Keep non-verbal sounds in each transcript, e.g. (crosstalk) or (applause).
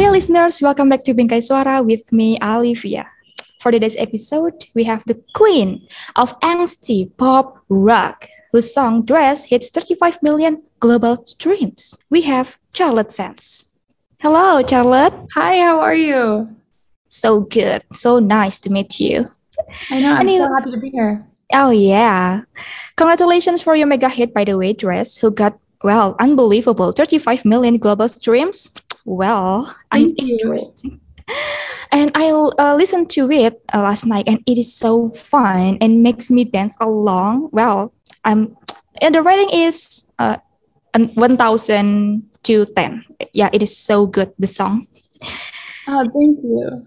listeners, welcome back to Bingkai Suara with me, Olivia. For today's episode, we have the queen of angsty pop rock, whose song Dress hits 35 million global streams. We have Charlotte Sands. Hello, Charlotte. Hi, how are you? So good. So nice to meet you. I know, I'm so happy to be here. Oh, yeah. Congratulations for your mega hit, by the way, Dress, who got, well, unbelievable 35 million global streams. Well, Thank you. interesting. And I uh, listened to it uh, last night, and it is so fun and makes me dance along. Well, I'm, and the rating is uh, an 1,000 to 10. Yeah, it is so good, the song. Oh, thank you.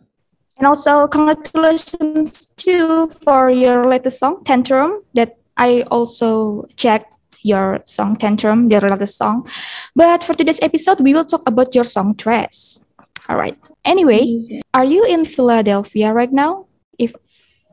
And also, congratulations too for your latest song, Tantrum, that I also checked your song, Tantrum, the latest song. But for today's episode, we will talk about your song, Dress. All right. Anyway, are you in Philadelphia right now? If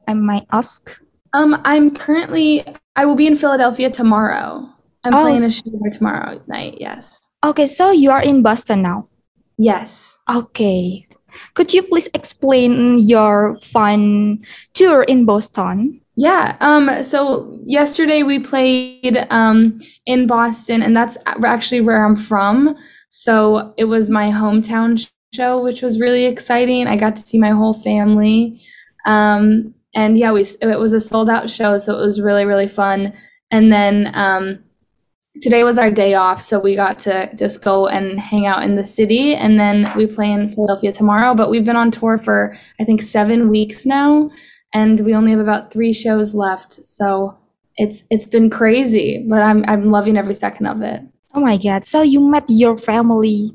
I might ask. Um, I'm currently I will be in Philadelphia tomorrow. I'm Oh, playing a show tomorrow night, yes. Okay, so you are in Boston now. Yes. Okay. Could you please explain your fun tour in Boston? Yeah. Um, so yesterday we played um in Boston, and that's actually where I'm from. So it was my hometown show, which was really exciting. I got to see my whole family. Um, and yeah, we it was a sold out show, so it was really, really fun. And then um today was our day off, so we got to just go and hang out in the city, and then we play in Philadelphia tomorrow. But we've been on tour for I think seven weeks now, and we only have about three shows left. So it's it's been crazy, but I'm I'm loving every second of it. Oh my God. So you met your family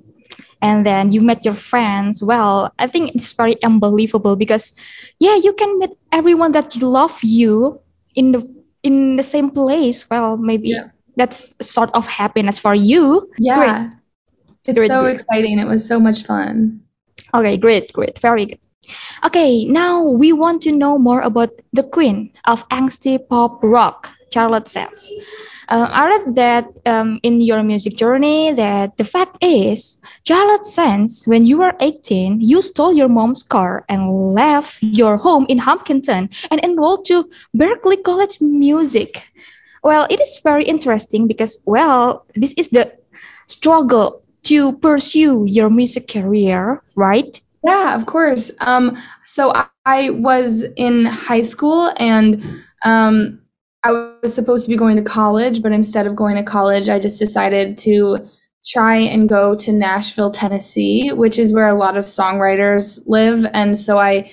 and then you met your friends. Well, I think it's very unbelievable because yeah, you can meet everyone that love you in the in the same place. Well, maybe Yeah. that's sort of happiness for you. Yeah, it's Great, so great. exciting. It was so much fun. Okay, great, great. Very good. Okay, now we want to know more about the queen of angsty pop rock, Charlotte Sands. Uh, I read that um, in your music journey that the fact is, Charlotte Sands, when you were 18, you stole your mom's car and left your home in Hopkinton and enrolled to Berklee College Music. Well, it is very interesting because, well, this is the struggle to pursue your music career, right? Yeah, of course. Um, so I, I was in high school and um, I was supposed to be going to college, but instead of going to college, I just decided to try and go to Nashville, Tennessee, which is where a lot of songwriters live. And so I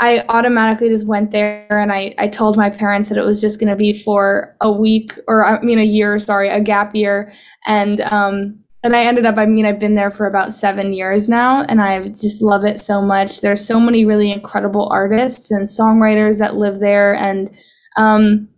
I automatically just went there and I, I told my parents that it was just going to be for a week or I mean a year, sorry, a gap year. And um and I ended up I mean I've been there for about 7 years now and I just love it so much. There's so many really incredible artists and songwriters that live there and um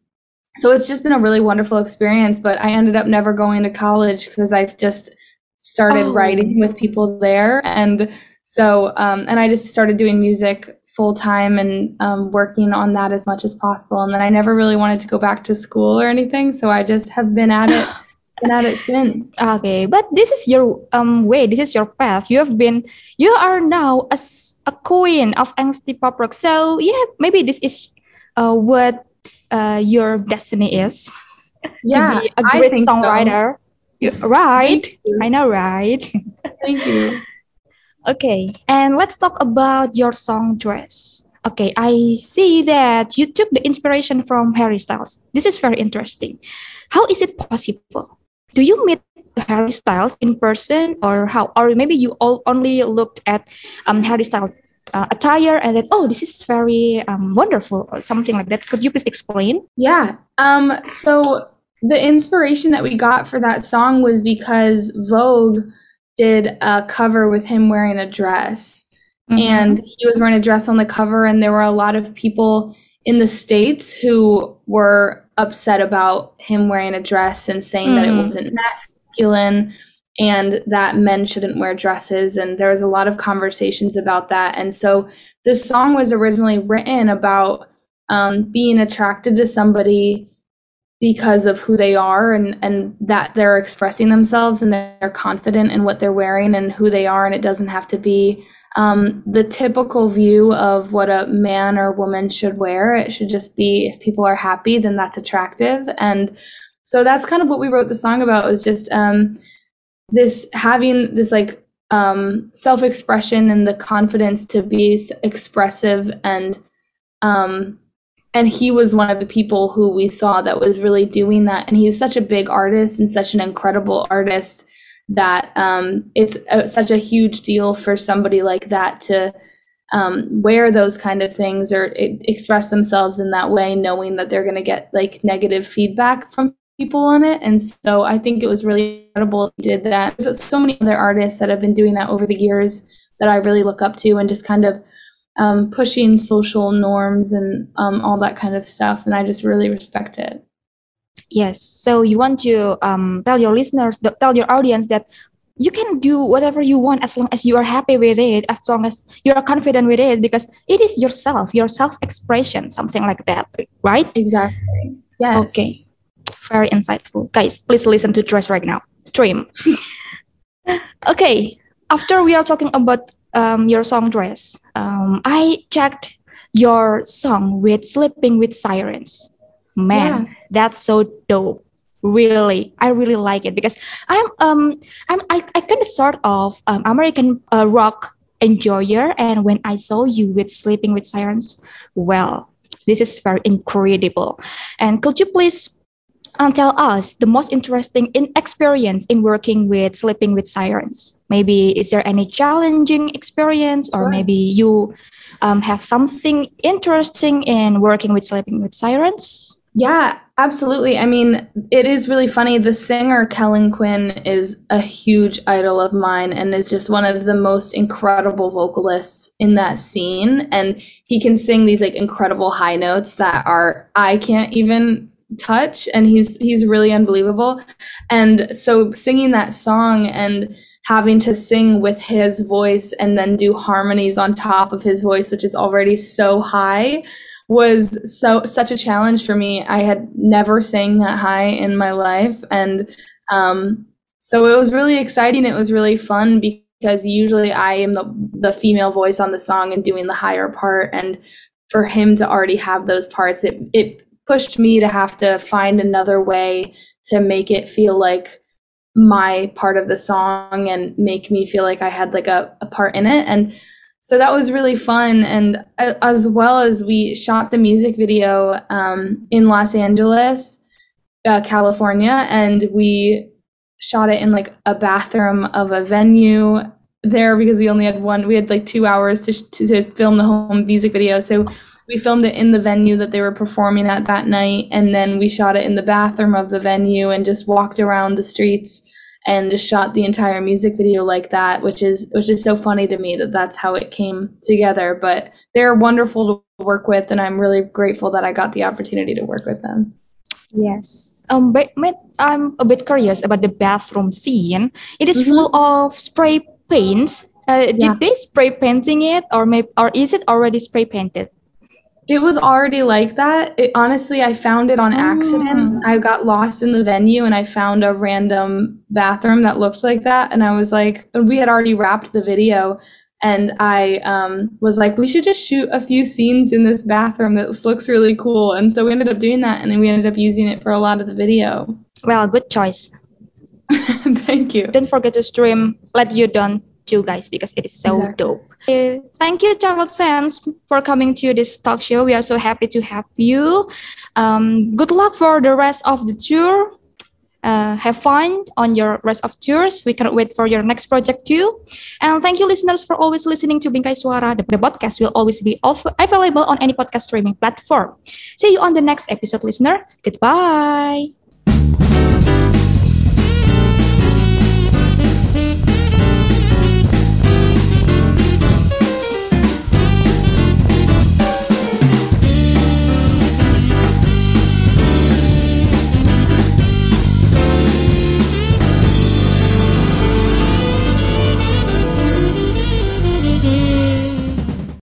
so it's just been a really wonderful experience, but I ended up never going to college because I've just started Oh. writing with people there and so um and I just started doing music full time and um, working on that as much as possible. And then I never really wanted to go back to school or anything, so I just have been at it, (laughs) been at it since. Okay, but this is your um way. This is your path. You have been. You are now as a queen of angsty pop rock. So yeah, maybe this is uh what uh your destiny is Yeah, to be a great so. songwriter. You- right? You. I know, right? Thank you. (laughs) okay, and let's talk about your song dress. Okay, I see that you took the inspiration from Harry Styles. This is very interesting. How is it possible? Do you meet Harry Styles in person, or how? Or maybe you all only looked at um, Harry Styles uh, attire and then, oh, this is very um, wonderful, or something like that. Could you please explain? Yeah. Um. So the inspiration that we got for that song was because Vogue did a cover with him wearing a dress. Mm-hmm. and he was wearing a dress on the cover and there were a lot of people in the states who were upset about him wearing a dress and saying that it Mm. wasn't masculine and that men shouldn't wear dresses. And there was a lot of conversations about that. And so the song was originally written about um, being attracted to somebody because of who they are and and that they're expressing themselves and they're confident in what they're wearing and who they are. And it doesn't have to be um, the typical view of what a man or woman should wear it should just be if people are happy then that's attractive. And so that's kind of what we wrote the song about was just um, this having this like um, self-expression and the confidence to be expressive and um, and he was one of the people who we saw that was really doing that. And he's such a big artist and such an incredible artist that um, it's a, such a huge deal for somebody like that to um, wear those kind of things or it, express themselves in that way knowing that they're going to get like negative feedback from people on it and so i think it was really incredible did that there's so many other artists that have been doing that over the years that i really look up to and just kind of um, pushing social norms and um, all that kind of stuff. And I just really respect it. Yes. So you want to um, tell your listeners, tell your audience that you can do whatever you want as long as you are happy with it, as long as you are confident with it, because it is yourself, your self expression, something like that, right? Exactly. Yes. Okay. Very insightful. Guys, please listen to Dress right now. Stream. (laughs) okay. After we are talking about um, your song dress, um, I checked your song with Sleeping with Sirens. Man, yeah. that's so dope. Really, I really like it because I'm um I'm I, I kind of sort of um, American uh, rock enjoyer, and when I saw you with Sleeping with Sirens, well, this is very incredible. And could you please um, tell us the most interesting in experience in working with sleeping with sirens maybe is there any challenging experience or sure. maybe you um, have something interesting in working with sleeping with sirens yeah absolutely. I mean it is really funny. The singer Kellin Quinn is a huge idol of mine and is just one of the most incredible vocalists in that scene. And he can sing these like incredible high notes that are i can't even touch. And he's he's really unbelievable. And so singing that song and having to sing with his voice and then do harmonies on top of his voice which is already so high was so such a challenge for me. I had never sang that high in my life. And um, so it was really exciting. It was really fun because usually i am the, the female voice on the song and doing the higher part. And for him to already have those parts it, it pushed me to have to find another way to make it feel like my part of the song and make me feel like I had like a, a part in it. And so that was really fun. And as well as we shot the music video um, in Los Angeles, uh, California, and we shot it in like a bathroom of a venue there because we only had one, we had like two hours to, to, to film the whole music video. So we filmed it in the venue that they were performing at that night and then we shot it in the bathroom of the venue and just walked around the streets and just shot the entire music video like that which is which is so funny to me that that's how it came together. But they're wonderful to work with and i'm really grateful that i got the opportunity to work with them. Yes. Um but, i'm a bit curious about the bathroom scene. It is mm-hmm. full of spray paints. Uh, did they spray painting it or maybe or is it already spray painted it was already like that. It, honestly, I found it on accident. Oh. I got lost in the venue and I found a random bathroom that looked like that. And I was like, we had already wrapped the video. And I um, was like, we should just shoot a few scenes in this bathroom that looks really cool. And so we ended up doing that. And then we ended up using it for a lot of the video. Well, good choice. (laughs) Thank you. Don't forget to stream Let You Down too, guys, because it is so exactly. dope. Uh, thank you, Charlotte Sands, for coming to this talk show. We are so happy to have you. Um, good luck for the rest of the tour. Uh, have fun on your rest of tours. We cannot wait for your next project too. And thank you, listeners, for always listening to Bingkai Suara. The, the podcast will always be off- available on any podcast streaming platform. See you on the next episode, listener. Goodbye.